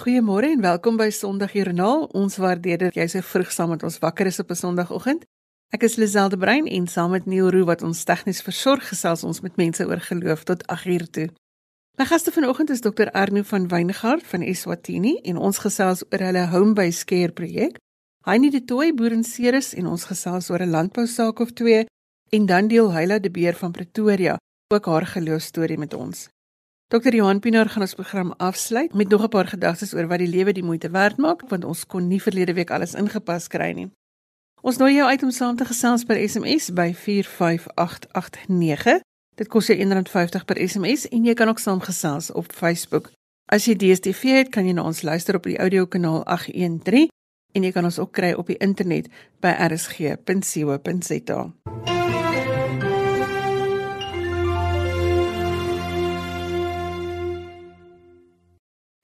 Goeiemôre en welkom by Sondagjoernaal. Ons waardeer dit jy se vroeg saam met ons wakker is op 'n Sondagoggend. Ek is Liselde Brein en saam met Neil Roo wat ons tegnies versorg gesels ons met mense oor geloof tot 8uur toe. My gaste vanoggend is Dr Arno van Wyngaard van Eswatini en ons gesels oor hulle Home Base Care projek. Heinie de Tooi boer in Ceres en ons gesels oor 'n landbou saak of twee en dan deel Heila de Beer van Pretoria ook haar geloofstorie met ons. Dr Johan Pinaar gaan ons program afsluit met nog 'n paar gedagtes oor wat die lewe die moeite werd maak want ons kon nie verlede week alles ingepas kry nie. Ons nooi jou uit om saam te gesels per SMS by 45889. Dit kos jou R1.50 per SMS en jy kan ook saamgesels op Facebook. As jy DStv het, kan jy na ons luister op die audiokanaal 813 en jy kan ons ook kry op die internet by rsg.co.za.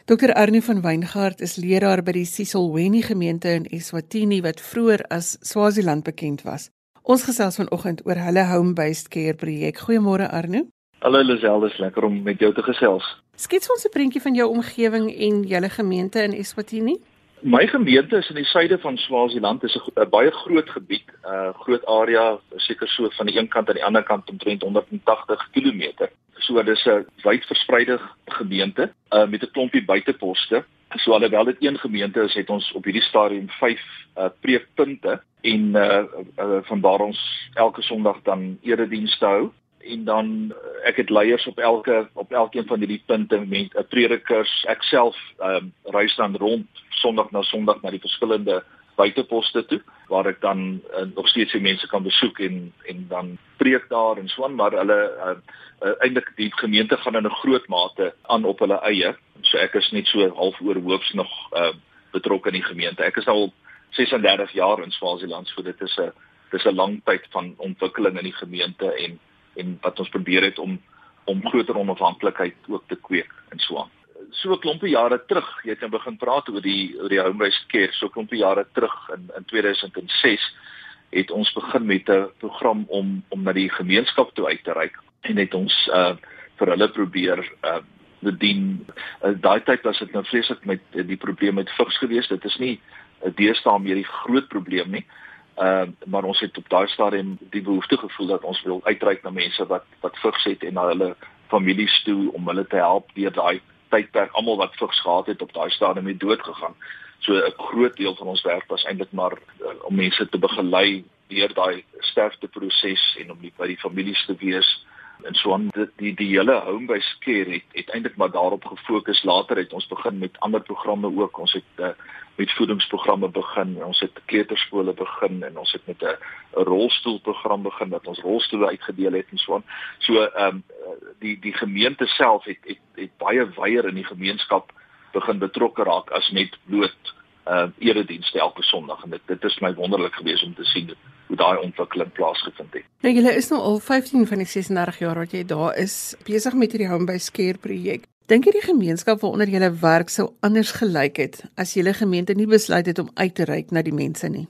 Dr Arnie van Wyngaard is leraar by die Sisolweni gemeente in Eswatini wat vroeër as Swaziland bekend was. Ons gesels vanoggend oor hulle home-based care projek. Goeiemôre Arnie. Hallo Liselde, is lekker om met jou te gesels. Skets ons 'n prentjie van jou omgewing en julle gemeente in Eswatini. My gemeente is in die suide van Swaziland, is 'n baie groot gebied, 'n uh, groot area, seker so van die een kant aan die ander kant omtrent 180 km. So dis 'n wyd verspreide gemeente uh, met 'n klompie buiteposte. So alhoewel dit een gemeente is, het ons op hierdie stadium 5 uh, preekpunte en uh, uh, van waar ons elke Sondag dan eredienste hou en dan uh, ek het leiers op elke op elkeen van hierdie punte met 'n predikers. Ek self um, reis dan rond Sondag na Sondag na die verskillende buiteposte toe waar ek dan uh, nog steeds die mense kan besoek en en dan preek daar en so aan maar hulle uh, uh, eintlik die gemeente gaan in 'n groot mate aan op hulle eie so ek is net so half oorhoops nog uh, betrokke in die gemeente ek is al 36 jaar in Swaziland so dit is 'n dis 'n lang tyd van ontwikkeling in die gemeente en en wat ons probeer het om om groter onafhanklikheid ook te kweek en so aan so 'n klompie jare terug, jy het nou begin praat oor die oor die home based care, so 'n klompie jare terug in in 2006 het ons begin met 'n program om om na die gemeenskap toe uit te reik en het ons uh vir hulle probeer uh bedien. Uh, daai tyd was dit nou vreeslik met uh, die probleem met vigs geweest. Dit is nie 'n uh, deesdae meer die groot probleem nie. Uh maar ons het op daai stadium die behoefte gevoel dat ons wil uitreik na mense wat wat vigs het en na hulle families toe om hulle te help deur daai tydperk almal wat vigs gehad het op daai stadium het dood gegaan. So 'n groot deel van ons werk was eintlik maar uh, om mense te begelei deur daai sterfteproses en om die, by die families te wees en so aan die die, die hele home based care het, het eintlik maar daarop gefokus. Later het ons begin met ander programme ook. Ons het uh, met voedingsprogramme begin. Ons het kleuterskole begin en ons het met 'n rolstoelprogram begin dat ons rolstoele uitgedeel het en so aan. So ehm um, die die gemeente self het, het het baie wyeer in die gemeenskap begin betrokke raak as net bloot uh eredienste elke Sondag en dit dit is my wonderlik geweest om te sien hoe daai ontwikkeling plaasgevind het. Nou julle is nou al 15 van die 36 jaar wat jy daar is besig met hierdie Home by Scare projek. Dink jy die gemeenskap waaronder jy werk sou anders gelyk het as julle gemeente nie besluit het om uit te reik na die mense nie?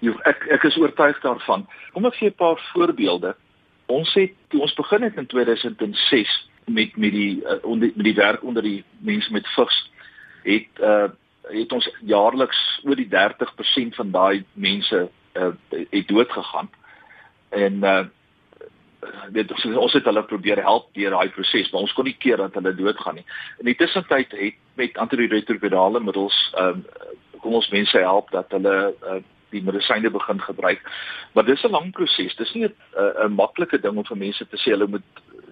Jo, ek ek is oortuig daarvan. Kom ek gee 'n paar voorbeelde. Ons het toe ons begin het in 2006 met met die uh, onder met die werk onder die mense met vigs het uh het ons jaarliks oor die 30% van daai mense uh het dood gegaan. En uh weet ons ons het hulle probeer help deur daai proses, maar ons kon nie keer dat hulle doodgaan nie. In die tussentyd het met antiretrovirale middels ehm um, kom ons mense help dat hulle uh, die medisyne begin gebruik. Maar dis 'n lang proses. Dis nie 'n 'n maklike ding om vir mense te sê hulle moet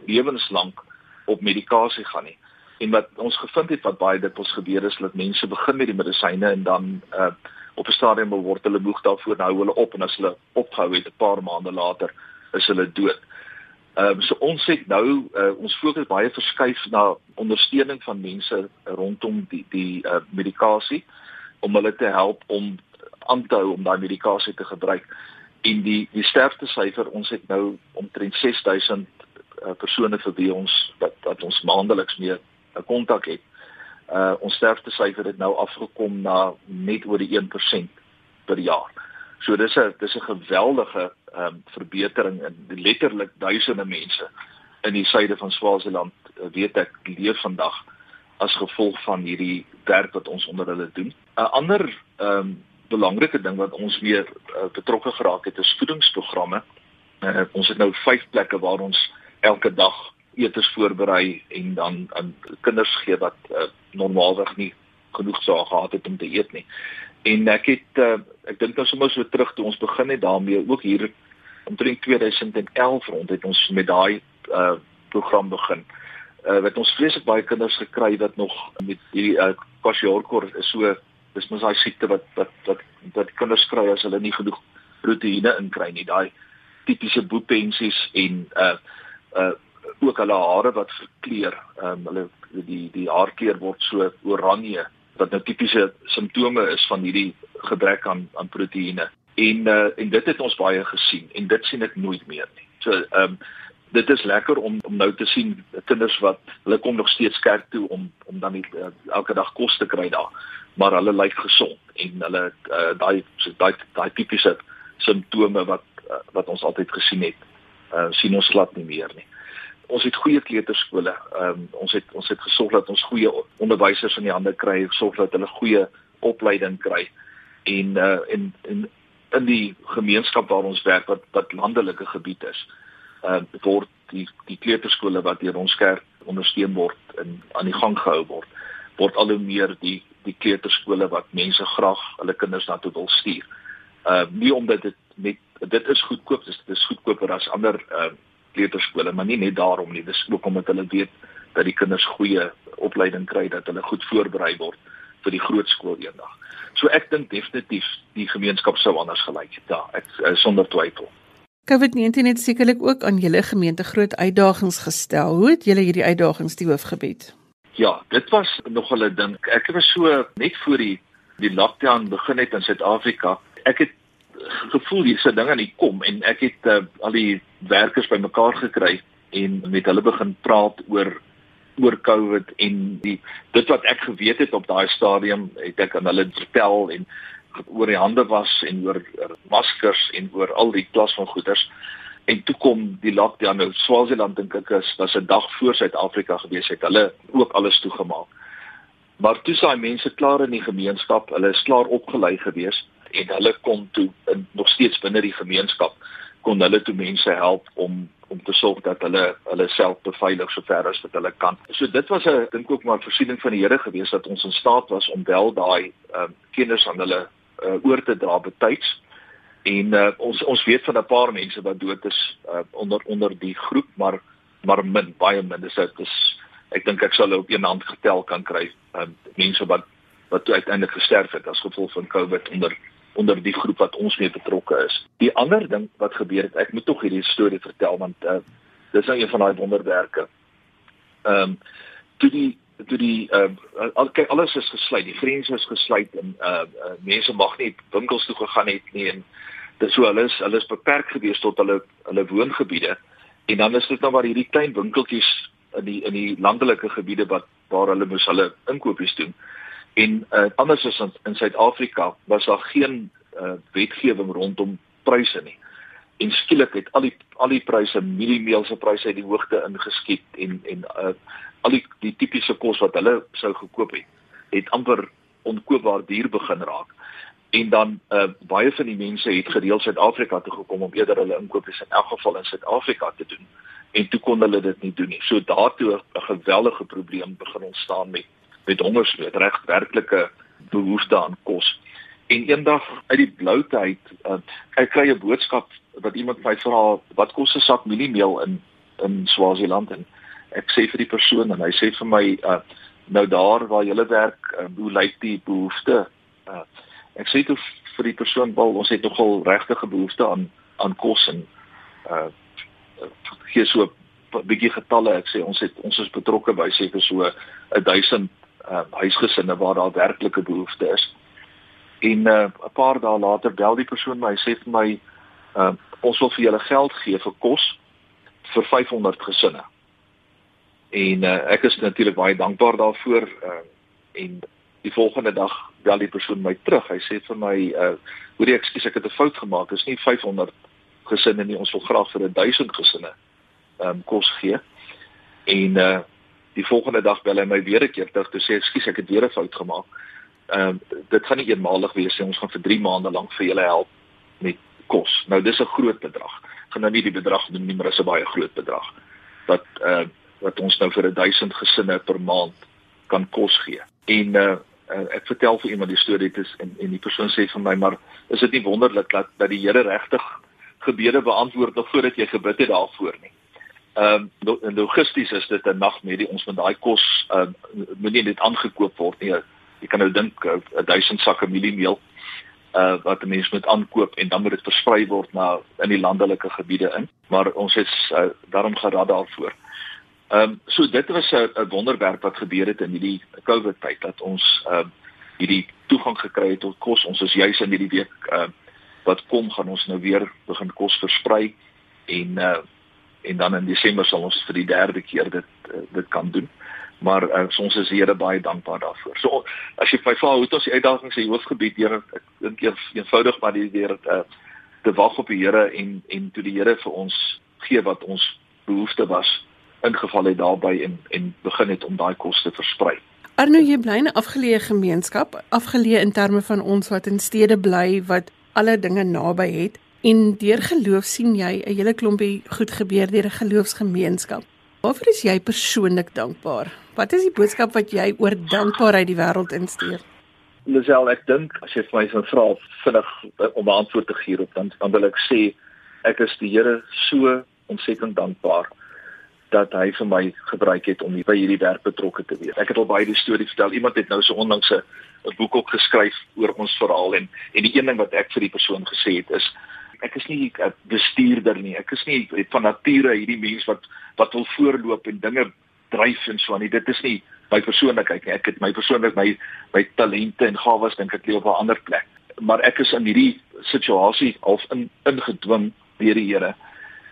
lewenslank op medikasie gaan nie. En wat ons gevind het wat baie dit ons gebeur is dat mense begin met die medisyne en dan uh op 'n stadium word hulle moeg daarvoor nou hulle op en as hulle opgehou het 'n paar maande later is hulle dood. Ehm um, so ons het nou uh, ons fokus baie verskuif na ondersteuning van mense rondom die die uh, medikasie om hulle te help om aan te hou om daai medikasie te gebruik. En die die sterfte syfer ons het nou omtrent 6000 uh, persone vir wie ons wat wat ons maandeliks mee kontak het. Uh ons sterfte syfer het nou afgekom na net oor die 1% per jaar. So dis 'n dis 'n geweldige ehm um, verbetering in letterlik duisende mense in die suide van Swaziland uh, weet ek leef vandag as gevolg van hierdie werk wat ons onder hulle doen. 'n Ander ehm um, belangrike ding wat ons weer uh, betrokke geraak het is voedingsprogramme. Uh, ons het nou 5 plekke waar ons elke dag etes voorberei en dan aan kinders gee wat uh, normaalweg nie genoeg sou gehad het om te eet nie. En ek het uh, ek dink nou sommer so terug toe ons begin het daarmee ook hier omtrent 2011 rond het ons met daai uh, program begin. Uh, wat ons vreeslik baie kinders gekry wat nog met hierdie uh, kwashiorkor is so dis mos daai siekte wat wat wat wat kinders kry as hulle nie genoeg proteïene inkry nie. Daai tipiese boepensies en uh uh ook hulle hare wat verkleur. Ehm um, hulle die die haarkleur word so oranje wat nou tipiese simptome is van hierdie gebrek aan aan proteïene. En uh, en dit het ons baie gesien en dit sien ek nooit meer nie. So ehm um, dit is lekker om om nou te sien kinders wat hulle kom nog steeds kerk toe om om dan nie uh, elke dag kos te kry daar, maar hulle lyk gesond en hulle uh, daai daai daai tipiese simptome wat uh, wat ons altyd gesien het, uh, sien ons glad nie meer nie ons het goeie kleuterskole. Ehm um, ons het ons het gesorg dat ons goeie onderwysers in die hande kry, gesorg dat hulle goeie opleiding kry. En uh in in in die gemeenskap waar ons werk wat wat landelike gebied is, ehm uh, word die die kleuterskole wat deur ons kerk ondersteun word en aan die gang gehou word, word al hoe meer die die kleuterskole wat mense graag hulle kinders na toe wil stuur. Ehm uh, nie omdat dit met dit is goedkoop, dit is goedkoper as ander ehm uh, kleuterskole, maar nie net daarom nie, dis ook omdat hulle weet dat die kinders goeie opleiding kry, dat hulle goed voorberei word vir die groot skool eendag. So ek dink definitief die gemeenskap sou anders gelyk het. Ja, ek uh, sonder twyfel. COVID-19 het sekerlik ook aan julle gemeente groot uitdagings gestel. Hoe het julle hierdie uitdagings die hoof gebied? Ja, dit was nog 'n ding. Ek was so net voor die die lockdown begin het in Suid-Afrika. Ek het gevoel hierse ding aan die kom en ek het uh, al die werkers bymekaar gekry en met hulle begin praat oor oor COVID en die dit wat ek geweet het op daai stadium het ek aan hulle vertel en oor die hande was en oor maskers en oor al die klas van goeders. En toe kom die lockdown. Nou Swaziland dink ek is was 'n dag voor Suid-Afrika gewees het hulle ook alles toegemaak. Maar toe saai mense klaar in die gemeenskap hulle is klaar opgelei geweest en hulle kon toe in, nog steeds binne die gemeenskap kon hulle toe mense help om om te sorg dat hulle hulle self beveilig sover as wat hulle kan. So dit was 'n dink ook maar voorsiening van die Here gewees dat ons in staat was om wel daai ehm uh, kinders aan hulle uh, oor te dra betyds. En uh, ons ons weet van 'n paar mense wat dood is uh, onder onder die groep, maar maar min baie min. Dis dit is ek dink ek sal op een hand getel kan kry uh, mense wat wat uiteindelik gesterf het as gevolg van COVID onder onder die groep wat ons mee betrokke is. Die ander ding wat gebeur het, ek moet tog hierdie storie vertel want uh, dis nou een van daai wonderwerke. Ehm um, toe die toe die uh, al kyk alles is gesluit, die grense is gesluit en uh, uh mense mag nie winkels toe gegaan het nie en dis so hulle is hulle is beperk gewees tot hulle hulle woongebiede en dan is dit nou maar hierdie klein winkeltjies in die in die landelike gebiede wat waar hulle moes hulle inkopies doen. En uh, anders as in, in Suid-Afrika was daar geen uh, wetgewing rondom pryse nie. En skielik het al die al die pryse, mieliemeelse pryse uit die hoogte ingeskiet en en uh, al die die tipiese kos wat hulle sou gekoop het, het amper onkoopbaar duur begin raak. En dan uh, baie van die mense het gereeld Suid-Afrika toe gekom om eerder hulle inkopies in elk geval in Suid-Afrika te doen en toe kon hulle dit nie doen nie. So daartoe 'n geweldige probleem begin ontstaan met met hongersnood, reg werklike behoefte aan kos. En eendag uit die bloute uit, uh, ek kry 'n boodskap wat iemand my vra, wat kos 'n sak mieliemeel in in Swaziland en ek sê vir die persoon en hy sê vir my uh, nou daar waar jy werk, uh, hoe lyk die behoefte? Uh, ek sê toe vir die persoon, "Wel, ons het nogal regtige behoefte aan aan kos en uh gee so 'n bietjie getalle. Ek sê ons het ons is betrokke by seker so 1000 uh, huisgesinne waar daar werklike behoefte is. En 'n uh, paar dae later bel die persoon my, hy sê vir my uh, ons wil vir julle geld gee vir kos vir 500 gesinne. En uh, ek is natuurlik baie dankbaar daarvoor uh, en die volgende dag bel die persoon my terug. Hy sê vir my uh hoor ek ekskuus ek het 'n fout gemaak. Dit is nie 500 gesinne nie. Ons wil graag vir 1000 gesinne um, kos gee. En uh Die volgende dag bel hy my weer 'n keer terug toe sê ekskuus ek het weer 'n fout gemaak. Ehm um, dit gaan nie eenmalig wees nie. Ons gaan vir 3 maande lank vir julle help met kos. Nou dis 'n groot bedrag. Gaan nou nie die bedrag noem nie, maar dis 'n baie groot bedrag. Wat uh wat ons nou vir 1000 gesinne per maand kan kos gee. En uh uh, ek vertel vir iemand die storie dit is en en die persoon sê vir my maar is dit nie wonderlik dat dat die Here regtig gebede beantwoord nog voordat jy gebid het daarvoor nie. Ehm um, logisties is dit 'n nagmerrie ons met daai kos ehm uh, moenie dit aangekoop word nie. Jy kan nou dink 'n uh, 1000 sakke mieliemeel uh wat 'n mens moet aankoop en dan moet dit versprei word na in die landelike gebiede in. Maar ons het uh, daarom gerad daarvoor. Ehm um, so dit was 'n wonderwerk wat gebeur het in hierdie COVID tyd dat ons ehm um, hierdie toegang gekry het tot kos. Ons is juis in hierdie week ehm uh, wat kom gaan ons nou weer begin kos versprei en uh en dan in Desember sal ons vir die derde keer dit uh, dit kan doen. Maar uh, ons is Here baie dankbaar daarvoor. So as jy my vra hoe dit ons uitdagings in die hoofgebied deur ek dink eenvoudig maar die deur uh, te wag op die Here en en toe die Here vir ons gee wat ons behoefte was ingeval het daarbey en en begin het om daai kos te versprei. Arno, jy bly in 'n afgeleë gemeenskap, afgeleë in terme van ons wat in stede bly wat alle dinge naby het en deur geloof sien jy 'n hele klompie goed gebeur deur 'n geloofsgemeenskap. Waarvoor is jy persoonlik dankbaar? Wat is die boodskap wat jy oor dankbaarheid die wêreld instuur? Lisel, ek dink as jy vir my sou vra vinnig om 'n antwoord te gee op dan dan wil ek sê ek is die Here so ontsettend dankbaar dat hy vir my gebruik het om by hierdie werk betrokke te wees. Ek het al baie die storie vertel. Iemand het nou so onlangs 'n boek ook geskryf oor ons verhaal en en die een ding wat ek vir die persoon gesê het is ek is nie 'n bestuurder nie. Ek is nie van nature hierdie mens wat wat wil voorloop en dinge dryf en so aan nie. Dit is nie my persoonlikheid nie. Ek het my persoonlik my my talente en gawes dink ek lê op 'n ander plek. Maar ek is in hierdie situasie half in ingedwing deur die Here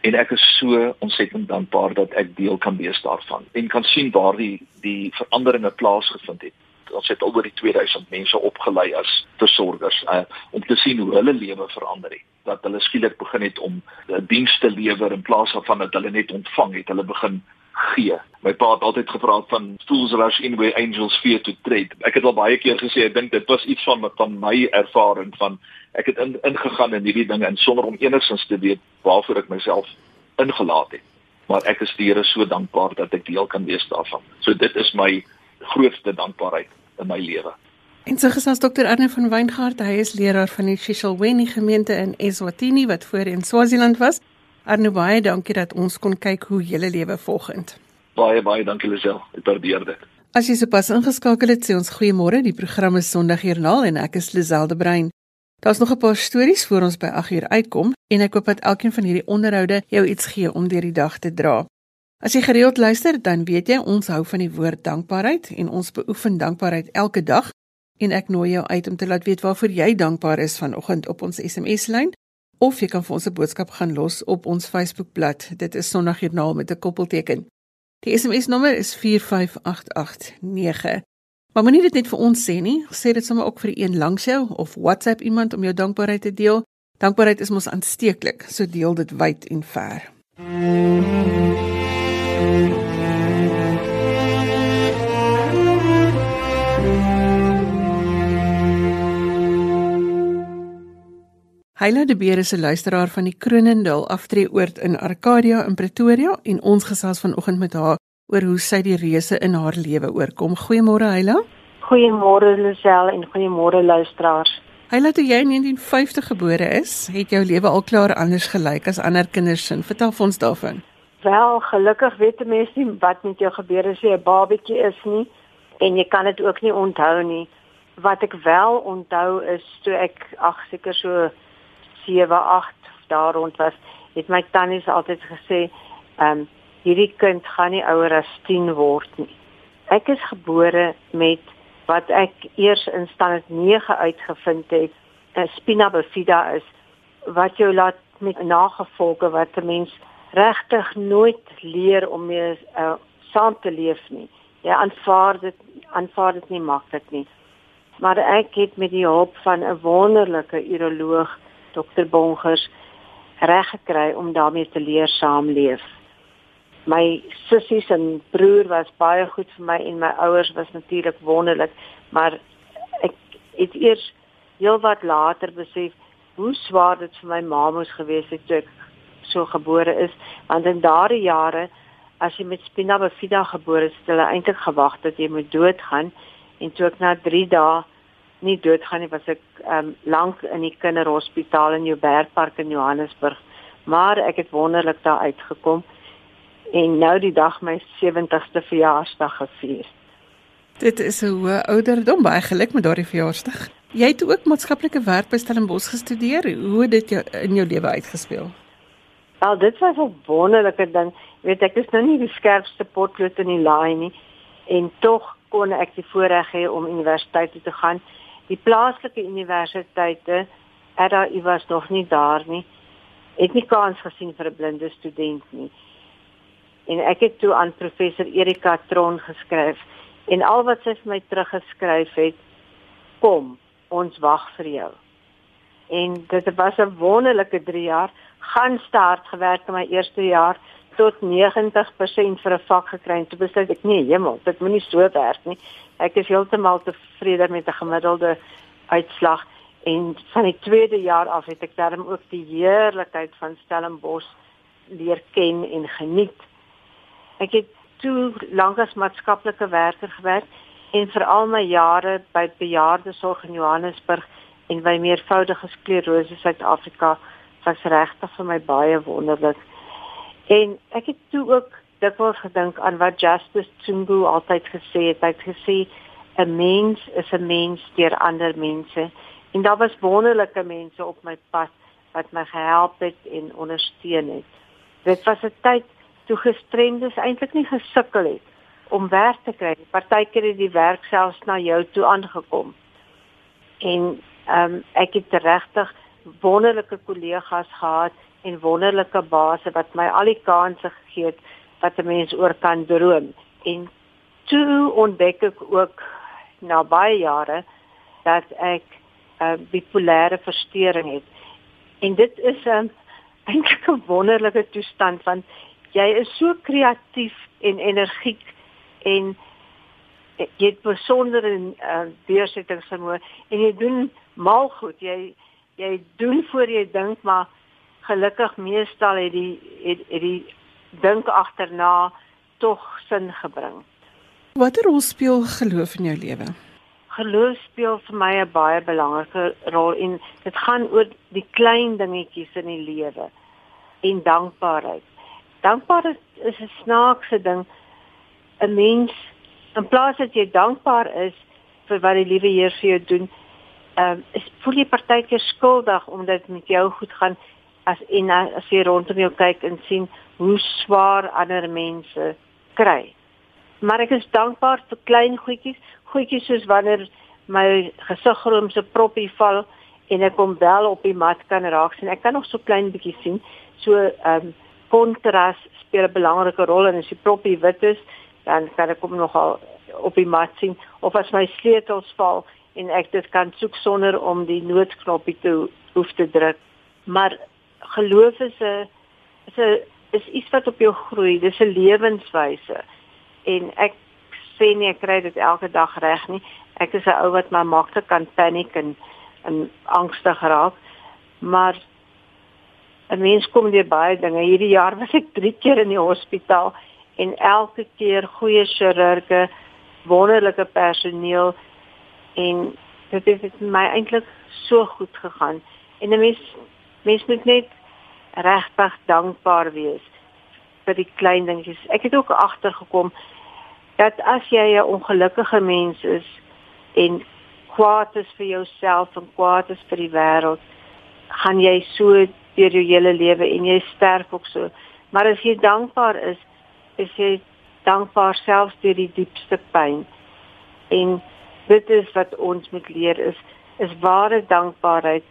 en ek is so ontsettend dankbaar dat ek deel kan wees daarvan en kan sien waar die die veranderinge plaasgevind het. Ons het al oor die 2000 mense opgelei as versorgers uh, om te sien hoe hulle lewe verander het. Dat hulle skielik begin het om uh, diens te lewer in plaas van dat hulle net ontvang het, hulle begin gee. My pa het altyd gepraat van fools rush in where angels fear to tread. Ek het al baie keer gesê ek dink dit was iets van van my ervaring van ek het in, ingegaan in hierdie dinge en sonder om enigsins te weet waarvoor ek myself ingelaat het. Maar ek is die Here so dankbaar dat ek deel kan wees daarvan. So dit is my grootste dankbaarheid in my lewe. En so gesels Dr. Arne van Weingart, hy is leraar van die Shishelweni gemeente in Eswatini wat voorheen Swaziland was. Arno baie dankie dat ons kon kyk hoe julle lewe volgend. Baie baie dankie Lisel. Ek waardeer dit. As jy sopas ingeskakel het, sê ons goeiemôre. Die program is Sondagjoernaal en ek is Lisel de Bruin. Daar's nog 'n paar stories voor ons by 8uur uitkom en ek hoop dat elkeen van hierdie onderhoude jou iets gee om deur die dag te dra. As jy gereeld luister, dan weet jy ons hou van die woord dankbaarheid en ons beoefen dankbaarheid elke dag en ek nooi jou uit om te laat weet waarvoor jy dankbaar is vanoggend op ons SMS-lyn of jy kan vir ons 'n boodskap gaan los op ons Facebookblad. Dit is Sondagjoernaal met 'n koppelteken. Die SMS-nommer is 45889. Maar moenie dit net vir ons sê nie, sê dit sommer ook vir een langs jou of WhatsApp iemand om jou dankbaarheid te deel. Dankbaarheid is mos aansteeklik, so deel dit wyd en ver. Mm -hmm. Heila de Beer is 'n luisteraar van die Kronendal aftreeoord in Arcadia in Pretoria en ons gesels vanoggend met haar oor hoe sy die reuse in haar lewe oorkom. Goeiemôre Heila. Goeiemôre Lisel en goeiemôre luisteraars. Heila, toe jy in 1950 gebore is, het jou lewe al klaar anders gelyk as ander kinders se. Vertel ons daarvan. Wel, gelukkig weet mense nie wat met jou gebeur as jy 'n babatjie is nie en jy kan dit ook nie onthou nie. Wat ek wel onthou is toe ek ag seker so 7, 8 daar rond was, het my tannies altyd gesê, ehm um, hierdie kind gaan nie ouer as 10 word nie. Ek is gebore met wat ek eers in standaard 9 uitgevind het, 'n spina bifida is wat jou laat met nagevolge wat 'n mens regtig nooit leer om mee uh, saam te leef nie. Jy aanvaar dit aanvaar dit nie maklik nie. Maar ek het met die hulp van 'n wonderlike uroloog dokter Bongers reg gekry om daarmee te leer saamleef. my sissies en broer was baie goed vir my en my ouers was natuurlik wonderlik, maar ek het eers heelwat later besef hoe swaar dit vir my ma moes gewees het toe ek so gebore is, want in daardie jare as jy met spina bifida gebore is, het hulle eintlik gewag dat jy moet doodgaan en toe ek na 3 dae nie doodgaan nie, was ek um, lank in die kinderhospitaal in Joubergpark in Johannesburg. Maar ek het wonderlik daar uitgekom en nou die dag my 70ste verjaarsdag gevier. Dit is 'n hoë ouderdom, baie geluk met daardie verjaarsdag. Jy het ook maatskaplike werk by Stellenbosch gestudeer. Hoe het dit jou in jou lewe uitgespeel? Wel, dit was 'n wonderlike ding. Weet, ek is nou nie die skerpste potlood in die laai nie en tog kon ek die voorreg hê om universiteit toe te gaan. Die plaaslike universiteite, RAI was nog nie daar nie. Het nie kans gesien vir 'n blinde student nie. En ek het toe aan professor Erika Tron geskryf en al wat sy vir my teruggeskryf het, kom, ons wag vir jou. En dit was 'n wonderlike 3 jaar, gaan start gewerk in my eerste jaar tot 90% vir 'n vak gekry en toe besluit ek nee, hemel, dit moenie so werk nie. Ek is heeltemal tevrede met 'n gemiddelde uitslag en van die tweede jaar af het ek darm ook die heerlikheid van Stellenbosch leer ken en geniet. Ek het toe lank as maatskaplike werker gewerk en vir al my jare by bejaardesorg in Johannesburg en by meervoudige sklerose Suid-Afrika was regtig vir my baie wonderlik. En ek het toe ook dikwels gedink aan wat Justice Tsungu altyd gesê het. Hy het gesê 'n mens is 'n mens deur ander mense. En daar was wonderlike mense op my pad wat my gehelp het en ondersteun het. Dit was 'n tyd toe gestremdes eintlik nie gesukkel het om werk te kry. Partykeer het die werk selfs na jou toe aangekom. En ehm um, ek het regtig wonderlike kollegas gehad en wonderlike baase wat my al die kansse gegee het wat 'n mens oor kan droom. En toe ontdek ek ook na baie jare dat ek 'n uh, bipolêre verstoring het. En dit is 'n um, eintlik 'n wonderlike toestand want jy is so kreatief en energiek en jy het besondere uh, deursettingsvermoë en jy doen mal goed. Jy jy doen voor jy dink maar gelukkig meestal het die het, het die dink agterna tog sin gebring. Watter rol speel geloof in jou lewe? Geloof speel vir my 'n baie belangrike rol en dit gaan oor die klein dingetjies in die lewe en dankbaarheid. Dankbaarheid is 'n snaakse ding. 'n Mens in plaas dat jy dankbaar is vir wat die liewe Heer vir jou doen, ehm uh, voel jy partykeer skuldig omdat dit met jou goed gaan as en as jy rondom jou kyk en sien hoe swaar ander mense kry. Maar ek is dankbaar vir klein goedjies, goedjies soos wanneer my gesiggroom se proppie val en ek hom wel op die mat kan raak sien. Ek kan nog so klein bietjie sien. So ehm um, kontras speel 'n belangrike rol en as die proppie wit is, dan kan ek hom nogal op die mat sien of as my sleutels val en ek dit kan soek sonder om die noodknoppie te hoef te druk. Maar geloof is 'n is 'n is iets wat op jou groei. Dis 'n lewenswyse. En ek sê nie ek kry dit elke dag reg nie. Ek is 'n ou wat maar maklik kan paniek en en angstig raak. Maar 'n mens kom deur baie dinge. Hierdie jaar was ek 3 keer in die hospitaal en elke keer goeie chirurge, wonderlike personeel en dit het vir my eintlik so goed gegaan. En 'n mens mens moet net regtig dankbaar wees vir die klein dingetjies. Ek het ook agtergekom dat as jy 'n ongelukkige mens is en kwaad is vir jouself en kwaad is vir die wêreld, gaan jy so deur jou hele lewe en jy sterf ook so. Maar as jy dankbaar is, is jy dankbaar selfs deur die diepste pyn. En dit is wat ons moet leer is is ware dankbaarheid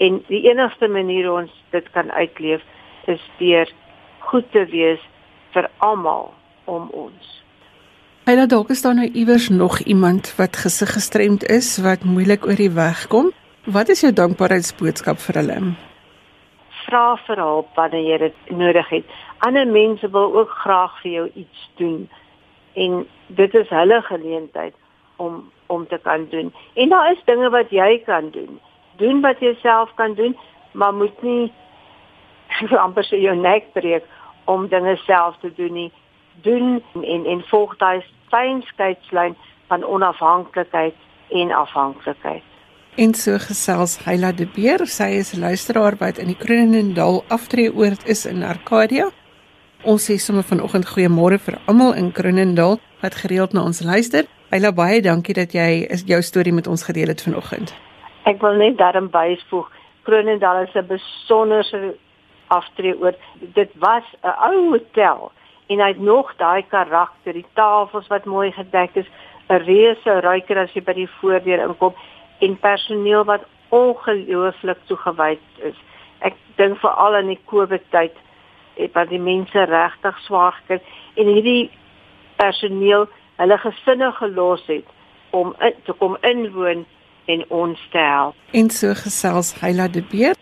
En die enigste manier hoe ons dit kan uitleef is deur goed te wees vir almal om ons. Nou dalk is daar nou iewers nog iemand wat gesig gestremd is wat moeilik oor die weg kom. Wat is jou dankbaarheidsboodskap vir hulle? vra vir hulp wanneer jy dit nodig het. Ander mense wil ook graag vir jou iets doen en dit is hulle geleentheid om om te kan doen. En daar is dinge wat jy kan doen. Doen wat jy self kan doen, maar moet nie amper so jou nek breek om dinge self te doen nie. Doen en en volg daai fyn skeidslyn van onafhanklikheid en afhanklikheid. En so gesels Heila de Beer, sy is luisteraar wat in die Kronendal aftreeoord is in Arcadia. Ons sê sommer vanoggend goeiemôre vir almal in Kronendal wat gereeld na ons luister. Heila baie dankie dat jy jou storie met ons gedeel het vanoggend. Ek wil net daarin byvoeg, Kronendal is 'n besonderse aftreeoord. Dit was 'n ou hotel en hy het nog daai karakter, die tafels wat mooi gedek is, 'n reuse ruiker as jy by die voordeur inkom en personeel wat ongelooflik toegewyd is. Ek dink veral in die Covid tyd het wat die mense regtig swaar gekry en hierdie personeel hulle gesinne gelos het om in, te kom inwoon en ons te help. En so gesels Heila de Beer.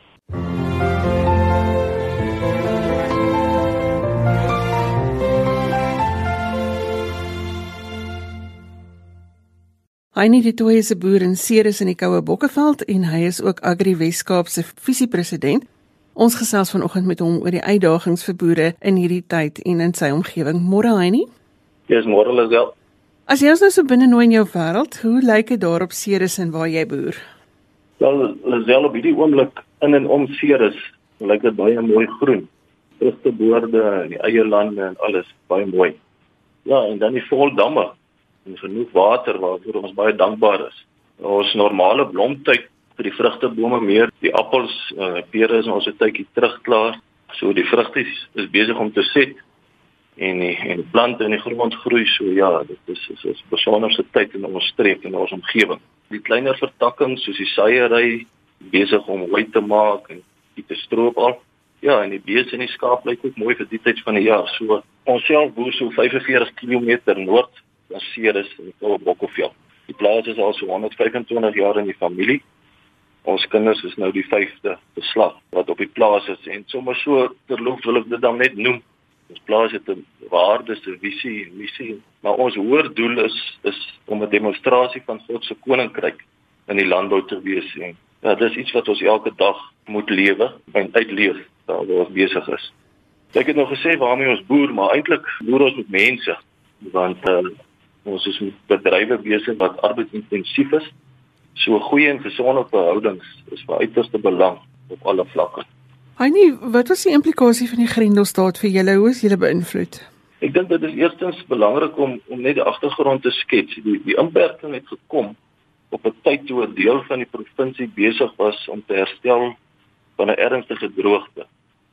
Heinie de Tooy is 'n boer in Ceres in die Koue Bokkeveld en hy is ook Agri Weskaap se visiepresident. Ons gesels vanoggend met hom oor die uitdagings vir boere in hierdie tyd en in sy omgewing. Môre Heinie. Ja, yes, môre Lisel. As jy ons nou so binne nooi in jou wêreld, hoe lyk dit daar op Ceres en waar jy boer? Wel, Lisel op hierdie oomblik in en om Ceres lyk dit baie mooi groen. Rustige boorde die eie lande en alles baie mooi. Ja, en dan die vol damme en genoeg water waarvoor ons baie dankbaar is. Ons normale blomtyd vir die vrugtebome meer, die appels, uh, pere is ons 'n tydjie terug klaar. So die vrugties is besig om te set en die, en die plante in die grond groei so ja, dit is is 'n besonderse tyd in ons streek en ons omgewing. Die kleiner vertakkings soos die saiery besig om mooi te maak en dit te stroop al. Ja, en die beeste en die skaap lyk ook mooi vir die tyd van die jaar. So ons self boer so 45 km noord baseer is in Bokkeveld. Die plaas is al so 125 jaar in die familie. Ons kinders is nou die 5de geslag wat op die plaas is en sommer so terloops wil ek dit dan net noem. Ons plaas het 'n waardes, 'n visie, 'n missie, maar ons hoër doel is is om 'n demonstrasie van God se koninkryk in die landbou te wees en ja, dis iets wat ons elke dag moet lewe en uitleef waar ons besig is. Ek het nog gesê waarmee ons boer, maar eintlik boer ons met mense want uh, Ons is met bedrywe besig wat arbeidsintensief is. So goeie en gesonde verhoudings is van uiterste belang op alle vlakke. Annie, wat was die implikasie van die Grendelstaat vir julle? Hoe is julle beïnvloed? Ek dink dit is eerstens belangrik om om net die agtergrond te skets. Die die inperking het gekom op 'n tyd toe 'n deel van die provinsie besig was om te herstel van 'n ernstige droogte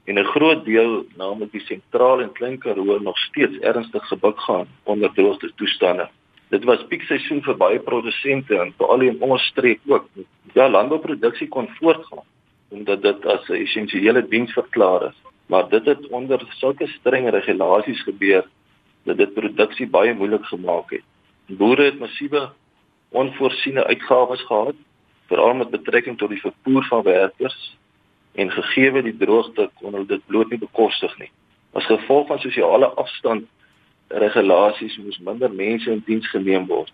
en 'n groot deel, naamlik die sentraal en klein Karoo, nog steeds ernstig gebuk gaan onder droogte toestande. Dit was piekseisoen vir baie produsente en veral in ons streek ook. Ja, landbouproduksie kon voortgaan omdat dit as 'n essensiële diens verklaar is, maar dit het onder sulke streng regulasies gebeur dat dit produksie baie moeilik gemaak het. Boere het massiewe onvoorsiene uitgawes gehad, veral met betrekking tot die vervoer van werkers en gegeewe die droogte kon hulle dit bloot nie bekostig nie. As gevolg van sosiale afstand regulasies moes minder mense in diens geneem word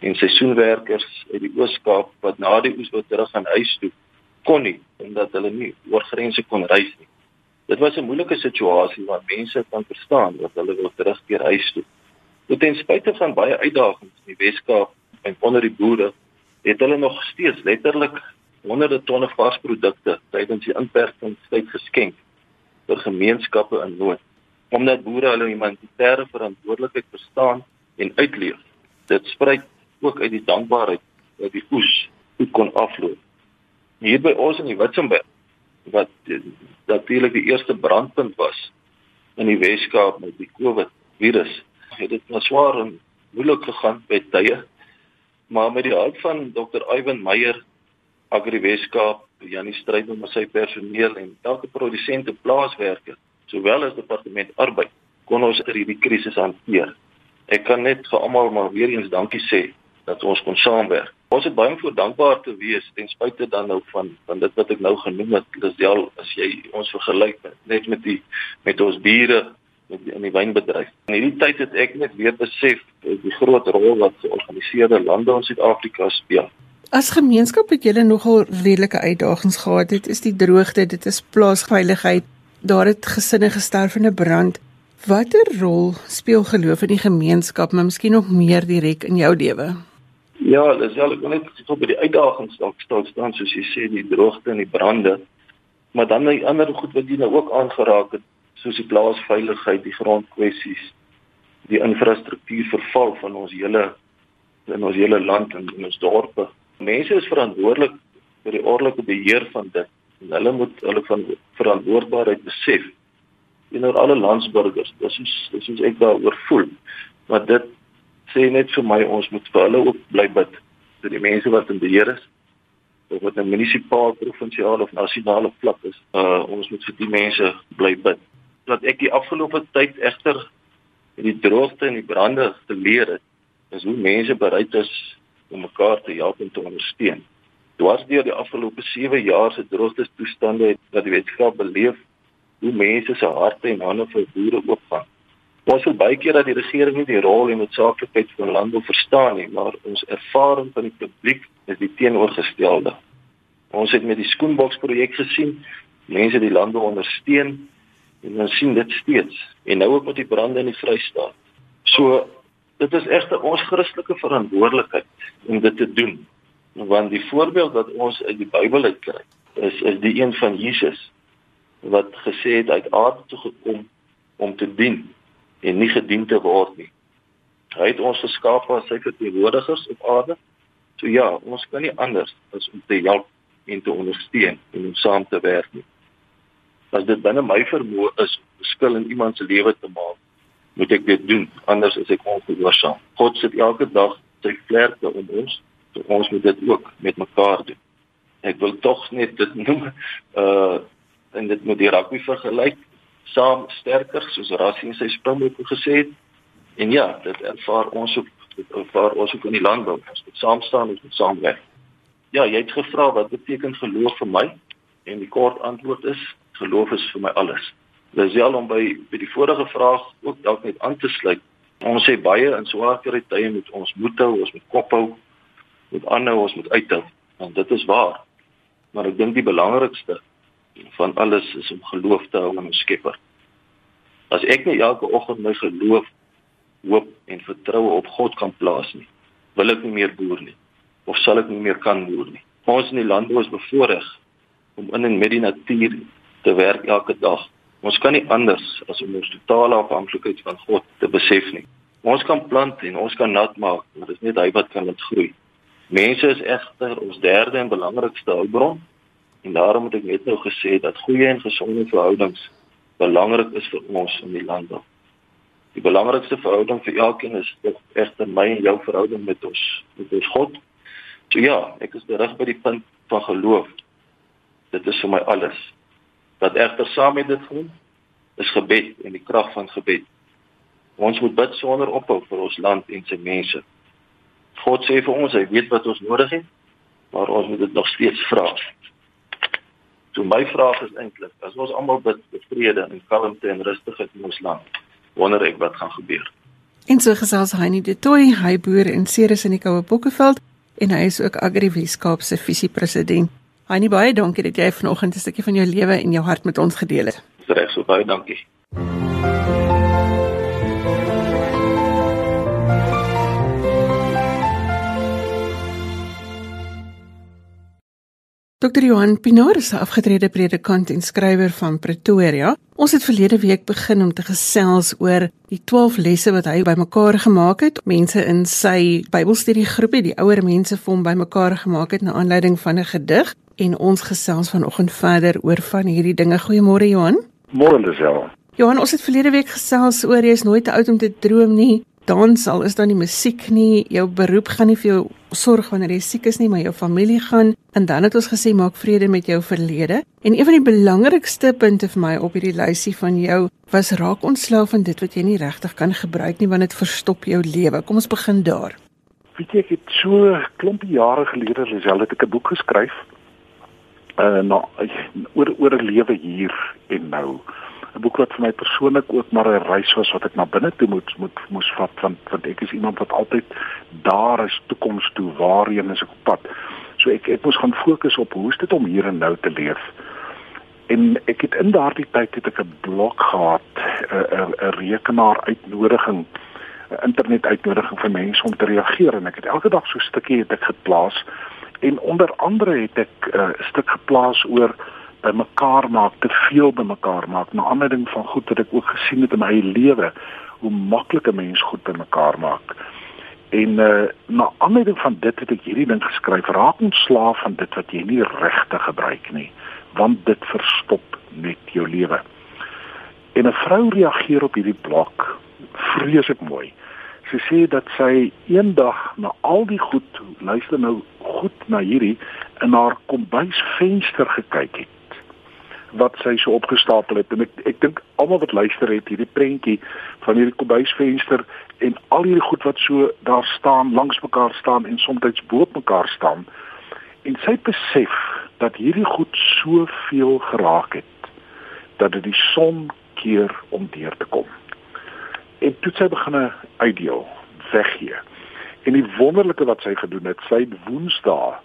en seisoenwerkers uit die Oos-Kaap wat na die oes wou terug aan huis toe kon nie omdat hulle nie oor grense kon reis nie. Dit was 'n moeilike situasie want mense kan verstaan dat hulle wil terugkeer huis toe. Tot ten spyte van baie uitdagings in die Wes-Kaap en onder die boere het hulle nog steeds letterlik honderde tonne varsprodukte tydens die inperkingstyd geskenk vir gemeenskappe in nood omdat boere hulle humanitêre verantwoordelikheid verstaan en uitleef dit spruit ook uit die dankbaarheid dat die oes goed kon afloop hier by ons in die Witzenberg wat natuurlik die eerste brandpunt was in die Weskaap met die COVID virus het dit nou swaar en moeilik gegaan by tye maar met die hulp van Dr. Ivan Meyer Agri Weskaap, Janie Strydom met sy personeel en elke produsent en plaaswerker, sowel as departement arbeid, kon ons hierdie krisis hanteer. Ek kan net vir almal maar weer eens dankie sê dat ons kon saamwerk Ons het baie voor dankbaar te wees ten spyte dan nou van van dit wat ek nou genoem het. Dis al as jy ons vergelyk net met die met ons bure met die, in die wynbedryf. In hierdie tyd het ek net weer besef die groot rol wat georganiseerde landbou in Suid-Afrika speel. As gemeenskap het julle nogal redelike uitdagings gehad. Dit is die droogte, dit is plaasveiligheid. Daar het gesinne gesterf in 'n brand. Watter rol speel geloof in die gemeenskap, maar miskien nog meer direk in jou lewe? Ja, dis wel ek wil net sê by die uitdagings dalk staan staan soos jy sê die droogte en die brande. Maar dan die ander goed wat jy nou ook aangeraak het, soos die plaasveiligheid, die grondkwessies, die infrastruktuurverval van ons hele in ons hele land en in ons dorpe. Mense is verantwoordelik vir die ordelike beheer van dit. En hulle moet hulle van verantwoordbaarheid besef teenoor alle landsburgers. Dis is dis is ek daaroor voel. Maar dit sê net vir my ons moet vir hulle ook bly bid vir die mense wat in beheer is of wat 'n munisipaal, provinsiaal of nasionale vlak is. Uh ons moet vir die mense bly bid. Wat ek die afgelope tyd egter die droogte en die brande geleer het, is hoe mense bereid is om mekaar te help en te ondersteun. Dwars deur die afgelope 7 jaar se droogte toestande het dat die wetenskap beleef hoe mense se harte en hande vir boere oopgaan. Ons wil baie keer dat die regering nie die rol en noodsaaklikheid van landbou verstaan nie, maar ons ervaring van die publiek is die teenoorgestelde. Ons het met die skoenboks projek gesien, mense die landbou ondersteun en ons sien dit steeds en nou ook met die brande in die Vrystaat. So dit is egter ons Christelike verantwoordelikheid om dit te doen. Want die voorbeeld wat ons uit die Bybel uit kry, is is die een van Jesus wat gesê het uit aarde toe gekom om te dien en nie gedien te word nie. Hy het ons geskaap as sy verteenwoordigers op aarde. So ja, ons kan nie anders as om te help en te ondersteun en om saam te werk nie. As dit binne my vermoë is om 'n verskil in iemand se lewe te maak, moet ek dit doen anders as ek ongehoorsaam. God sit elke dag sy vlerke om ons, so ons moet dit ook met mekaar doen. Ek wil tog net dit noem uh en dit met die rugby vergelyk, saam sterker soos Rassie en sy Springbok gesê het. En ja, dit ervaar ons ook ervaar ons ook in die landbou. Ons moet saam staan en saamwerk. Ja, jy het gevra wat beteken geloof vir my? En die kort antwoord is geloof is vir my alles. Dis wel om by by die vorige vraag ook dalk net aan te sluit. Ons sê baie in swaar tye moet ons moed hou, ons moet kop hou, moet aanhou, ons moet uithou. En dit is waar. Maar ek dink die belangrikste van alles is om geloof te hou in ons Skepper. As ek nie elke oggend my geloof, hoop en vertroue op God kan plaas nie, wil ek nie meer boer nie of sal ek nie meer kan boer nie. Ons in die landbou is bevoorreg om in en met die natuur te werk elke dag Ons kan nie anders as om ons totale afhanklikheid van God te besef nie. Ons kan plant en ons kan nat maak, maar dit is net hy wat kan dit groei. Mense is egter ons derde en belangrikste hulpbron en daarom het ek net nou gesê dat goeie en gesonde verhoudings belangrik is vir ons in die landbou. Die belangrikste verhouding vir elkeen is egter my en jou verhouding met ons met ons God. So ja, ek is terug by die punt van geloof. Dit is vir my alles. Wat egter saam met dit gaan is gebed en die krag van gebed. Ons moet bid sonder ophou vir ons land en sy mense. God sê vir ons, hy weet wat ons nodig het, maar ons moet dit nog steeds vra. So my vraag is eintlik, as ons almal bid vir vrede en kalmte en rustigheid in ons land, wonder ek wat gaan gebeur. En so gesels hy nie dit toe hy boer in Ceres in die Koue Bokkeveld en hy is ook Agri Weskaap se visiepresident. Annie baie dankie dat jy vanoggend 'n stukkie van jou lewe en jou hart met ons gedeel het. Reg so baie dankie. Dr. Johan Pinaar is 'n afgetrede predikant en skrywer van Pretoria. Ons het verlede week begin om te gesels oor die 12 lesse wat hy bymekaar gemaak het. Mense in sy Bybelstudiegroepie, die ouer mense vir hom bymekaar gemaak het na aanleiding van 'n gedig en ons gesels vanoggend verder oor van hierdie dinge. Goeiemôre Johan. Môre Lisel. Johan, ons het verlede week gesels oor jy is nooit te oud om te droom nie. Dan sal is dan die musiek nie, jou beroep gaan nie vir jou sorg wanneer jy siek is nie, maar jou familie gaan. En dan het ons gesê maak vrede met jou verlede. En een van die belangrikste punte vir my op hierdie lysie van jou was raak ontslaaf van dit wat jy nie regtig kan gebruik nie want dit verstop jou lewe. Kom ons begin daar. Weet jy ek het so klompie jare gelede Lisel het ek 'n boek geskryf uh na oor oor 'n lewe hier en nou. 'n Boek wat vir my persoonlik ook maar 'n reis was wat ek na binne toe moet moet moes vat want want ek is iemand wat altyd daar is toekoms toe waarheen is ek op pad. So ek ek moes gaan fokus op hoe is dit om hier en nou te leef. En ek het in daardie tyd het ek 'n blok gehad, 'n 'n rekenaar uitnodiging, 'n internet uitnodiging vir mense om te reageer en ek het elke dag so 'n stukkie het ek geplaas en onder andere het ek 'n uh, stuk geplaas oor by mekaar maak, te veel by mekaar maak, na aanleiding van goed wat ek ook gesien het in my lewe, hoe maklik 'n mens goed by mekaar maak. En uh, na aanleiding van dit het ek hierdie ding geskryf, raak ontslaaf van dit wat jy nie regtig gebruik nie, want dit verstop net jou lewe. En 'n vrou reageer op hierdie blok vreeslik mooi sy sê dat sy eendag na al die goed luister nou goed na hierdie in haar kombuisvenster gekyk het wat sy so opgestapel het. En ek ek dink almal wat luister het hierdie prentjie van hierdie kombuisvenster en al hierdie goed wat so daar staan langs mekaar staan en soms bo mekaar staan. En sy besef dat hierdie goed soveel geraak het dat dit die son keer om deur te kom en toe sy begine uitdeel weggee. En die wonderlike wat sy gedoen het sy het woensdae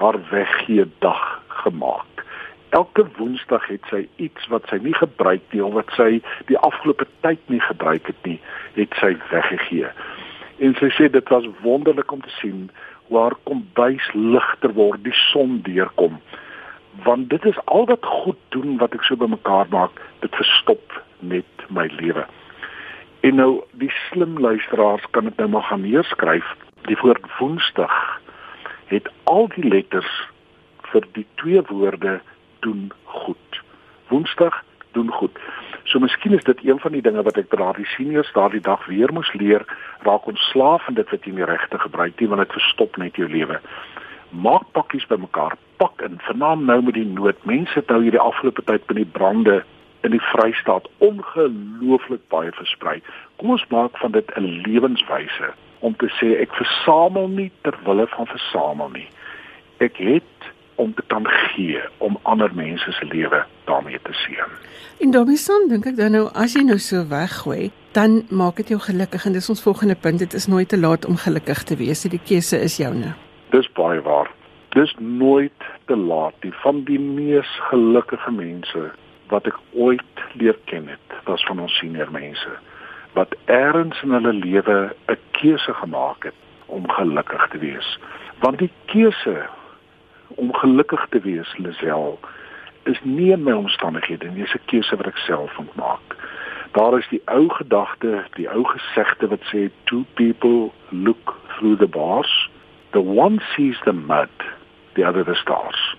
haar weggee dag gemaak. Elke woensdag het sy iets wat sy nie gebruik nie of wat sy die afgelope tyd nie gebruik het nie het sy weggegee. En sy sê dit was wonderlik om te sien hoe haar kombuis ligter word die son deurkom. Want dit is al wat goed doen wat ek so bymekaar maak dit verstop net my lewe En nou die slim luisteraars kan dit nou maar gaan neerskryf. Die woord woensdag het al die letters vir die twee woorde doen goed. Woensdag doen goed. So miskien is dit een van die dinge wat ek vir daardie seniors daardie dag weer moes leer, raak ontslaaf van dit wat jy nie regte gebruik nie, want dit verstop net jou lewe. Maak pakkies bymekaar, pak in, vernaam nou met die nood. Mense het nou hierdie afgelope tyd by die brande in die Vrystaat ongelooflik baie versprei. Kom ons maak van dit 'n lewenswyse om te sê ek versamel nie ter wille van versamel nie. Ek het om te kan gee om ander mense se lewe daarmee te seën. En daarmee saam dink ek dan nou as jy nou so weggooi, dan maak dit jou gelukkig en dis ons volgende punt. Dit is nooit te laat om gelukkig te wees. Die keuse is joune. Dis baie waar. Dis nooit te laat nie. Van die mees gelukkige mense wat ek ooit leer ken het, was van ons senior mense wat eers in hulle lewe 'n keuse gemaak het om gelukkig te wees. Want die keuse om gelukkig te wees, Lisel, is nie in my omstandighede nie, dis 'n keuse wat ek self moet maak. Daar is die ou gedagte, die ou gesegde wat sê two people look through the bars, the one sees the mud, the other the stars.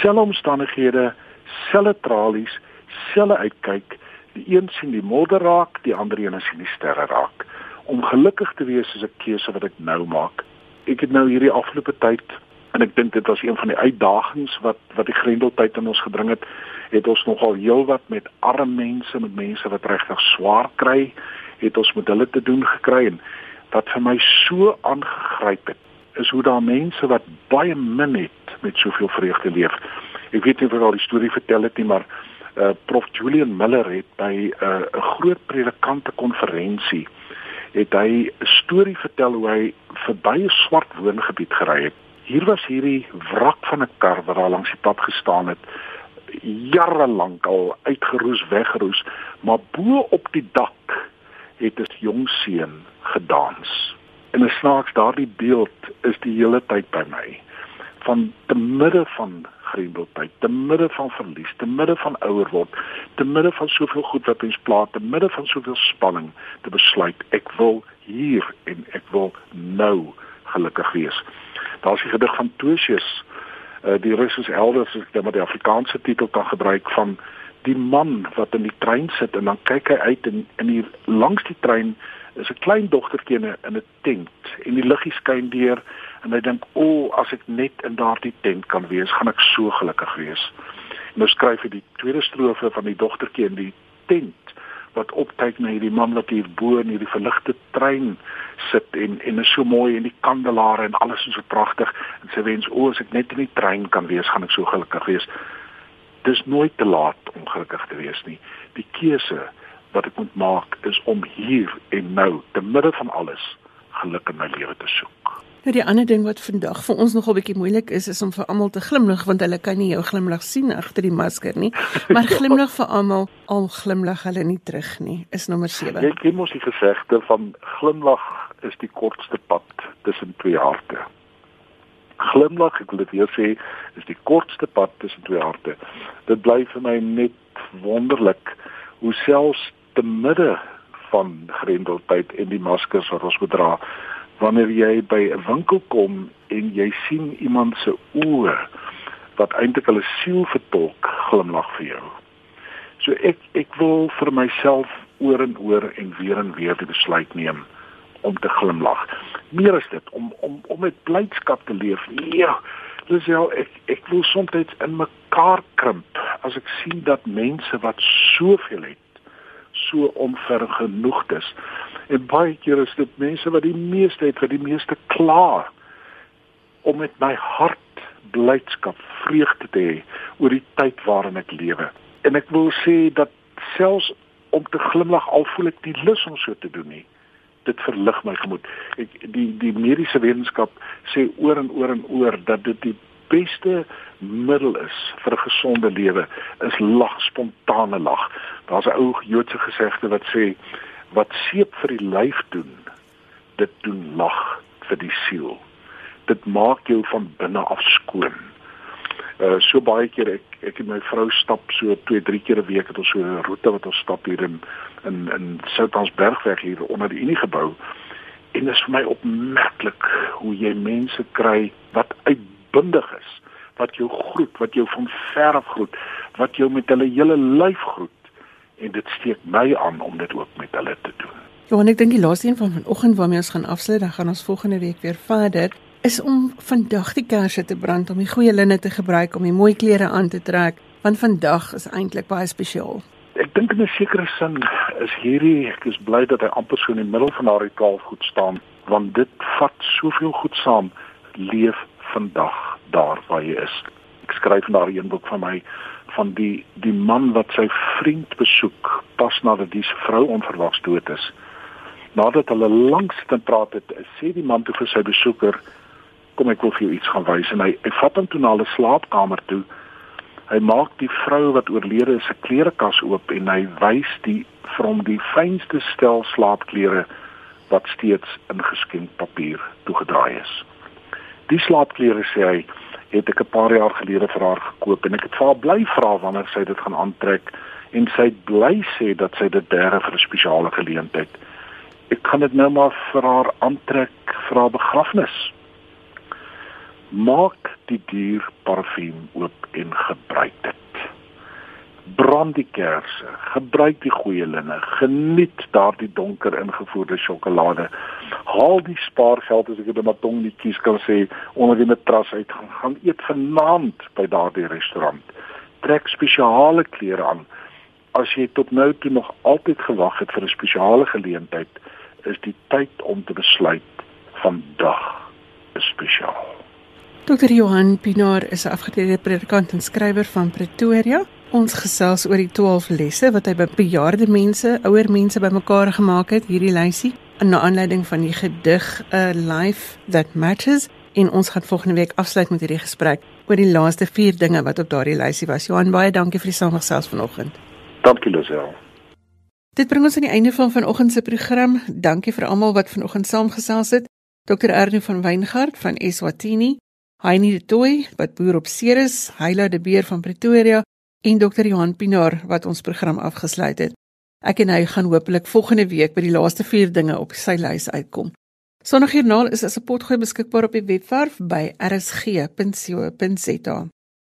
Selfs omstandighede selle tralies, selle uitkyk. Die een sien die modder raak, die ander een sien die sterre raak. Om gelukkig te wees is 'n keuse wat ek nou maak. Ek het nou hierdie afgelope tyd en ek dink dit was een van die uitdagings wat wat die grendeltyd in ons gebring het, het ons nogal heelwat met arme mense, met mense wat regtig swaar kry, het ons met hulle te doen gekry en wat vir my so aangegryp het, is hoe daar mense wat baie min het met soveel vreugde leef ek weet nie of ek al die storie vertel het nie, maar uh Prof Julian Miller het by 'n uh, 'n groot predikante konferensie het hy 'n storie vertel hoe hy verby 'n swart woongebied gery het. Hier was hierdie wrak van 'n kar wat daar langs die pad gestaan het jare lank al uitgeroes, weggeroes, maar bo op die dak het 'n jong seun gedans. En 'n snaaks daardie beeld is die hele tyd by my van te midde van grendeltyd, te midde van verlies, te midde van ouer word, te midde van soveel goed wat ons pla, te midde van soveel spanning te besluit ek wil hier en ek wil nou gelukkig wees. Daar's die gedig van Tosius, uh, die Russiese elders, ek die Afrikaanse titel kan gebruik van die man wat in die trein sit en dan kyk hy uit en in hier langs die trein is 'n klein dogtertjie in 'n tent en die liggie skyn deur en hy dink o, oh, as ek net in daardie tent kan wees, gaan ek so gelukkig wees. Nou skryf hy die tweede strofe van die dogtertjie in die tent wat opkyk na hierdie man wat hier bo in hierdie verligte trein sit en en is so mooi en die kandelare en alles is so pragtig. En sy wens o as ek net in die trein kan wees gaan ek so gelukkig wees. Dis nooit te laat om gelukkig te wees nie. Die keuse wat ek moet maak is om hier en nou te midde van alles geluk in my lewe te soek Nou die ander ding wat vandag vir ons nogal bietjie moeilik is is om vir almal te glimlag want hulle kan nie jou glimlag sien agter die masker nie. Maar glimlag vir almal, al glimlag hulle nie terug nie. Is nommer 7. Jy ken mos die gesegde van glimlag is die kortste pad tussen twee harte. Glimlag, ek wil dit weer sê, is die kortste pad tussen twee harte. Dit bly vir my net wonderlik hoe selfs te midde van grendeltyd en die maskers wat ons moet dra wanneer jy by 'n winkel kom en jy sien iemand se oë wat eintlik hulle siel vertolk glimlag vir jou. So ek ek wil vir myself oor en oor en weer en weer die besluit neem om te glimlag. Meer as dit om om om met blydskap te leef. Ja, dis ja ek ek wil soms in mekaar krimp as ek sien dat mense wat soveel het so onvergenoegd is. En baie keer is dit mense wat die meeste het, wat die meeste kla om met my hart blydskap, vreugde te hê oor die tyd waarin ek lewe. En ek wil sê dat selfs om te glimlag al voel ek nie lus om so te doen nie. Dit verlig my gemoed. Ek die die mediese wetenskap sê oor en oor en oor dat dit die beste middel is vir 'n gesonde lewe is lag, spontane lag. Daar's 'n ou Joodse gesegde wat sê wat seep vir die lyf doen, dit doen lag vir die siel. Dit maak jou van binne af skoon. Uh so baie keer ek ek en my vrou stap so 2, 3 keer 'n week het ons so 'n roete wat ons stap hier in in in Soutansbergweg hier onder die Unie gebou. En dit is vir my opmerklik hoe jy mense kry wat uitbundig is wat jou groet, wat jou van ver af groet, wat jou met hulle hele lyf groet en dit steek my aan om dit ook met hulle te doen. Ja, en ek dink die laaste een van vanoggend waarmee ons gaan afsluit, dan gaan ons volgende week weer verder, is om vandag die kersse te brand, om die goeie linne te gebruik, om die mooi klere aan te trek, want vandag is eintlik baie spesiaal. Ek dink in 'n sekere sin is hierdie ek is bly dat hy amper so in die middel van haar ritueel goed staan, want dit vat soveel goed saam. Leef vandag daar waar jy is. Ek skryf in daardie een boek van my van die die man wat sy vriend besoek pas nadat die vrou onverwags dood is. Nadat hulle lank sit en praat het, sê die man toe vir sy besoeker, "Kom ek wil vir jou iets gaan wys." En hy hy vat hom toe na hulle slaapkamer toe. Hy maak die vrou wat oorlede is se klerekas oop en hy wys die vir hom die fynste stel slaapklere wat steeds in geskenkpapier toegedraai is. Die slaapklere sê hy het ek 'n paar jaar gelede vir haar gekoop en ek het vir haar bly vra wanneer sy dit gaan aantrek en sy bly sê dat sy dit berg vir 'n spesiale geleentheid. Ek kan dit nou maar vir haar aantrek vir haar begrafnis. Maak die duur parfuum oop en gebruik dit brand die kersse, gebruik die goeie linne, geniet daardie donker ingevoerde sjokolade. Haal die spaargeld as ek dit maar tong nie kies kan sê onder die matras uit gaan gaan eet vanaand by daardie restaurant. Trek spesiale klere aan. As jy tot nou toe nog altyd gewag het vir 'n spesiale geleentheid, is die tyd om te besluit vandag is spesiaal. Dr. Johan Pinaar is 'n afgetrede predikant en skrywer van Pretoria. Ons gesels oor die 12 lesse wat hy by bejaarde mense, ouer mense bymekaar gemaak het, hierdie lysie, in aanleiding van die gedig A Life That Matters. En ons gaan volgende week afsluit met hierdie gesprek oor die laaste 4 dinge wat op daardie lysie was. Johan, baie dankie vir die samestelling vanoggend. Dankie Lisel. Dit bring ons aan die einde van vanoggend se program. Dankie vir almal wat vanoggend saamgesels het. Dr. Ernie van Weingart van Eswatini, Heinie de Tooi wat boer op Ceres, Heila de Beer van Pretoria en Dr. Johan Pinaar wat ons program afgesluit het. Ek en hy gaan hopelik volgende week by die laaste 4 dinge op sy lys uitkom. Sondagjoernaal is as 'n potgooi beskikbaar op die webwerf by rsg.co.za.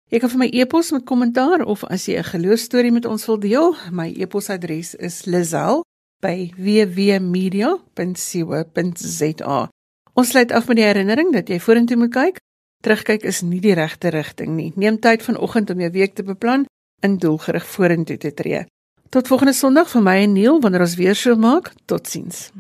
Jy kan vir my e-pos met kommentaar of as jy 'n geloostorie met ons wil deel, my e-posadres is lizel@wwmedia.co.za. Ons sluit af met die herinnering dat jy vorentoe moet kyk Terugkyk is nie die regte rigting nie. Neem tyd vanoggend om jou week te beplan en doelgerig vorentoe te tree. Tot volgende Sondag vir my en Neil wanneer ons weer so maak. Totsiens.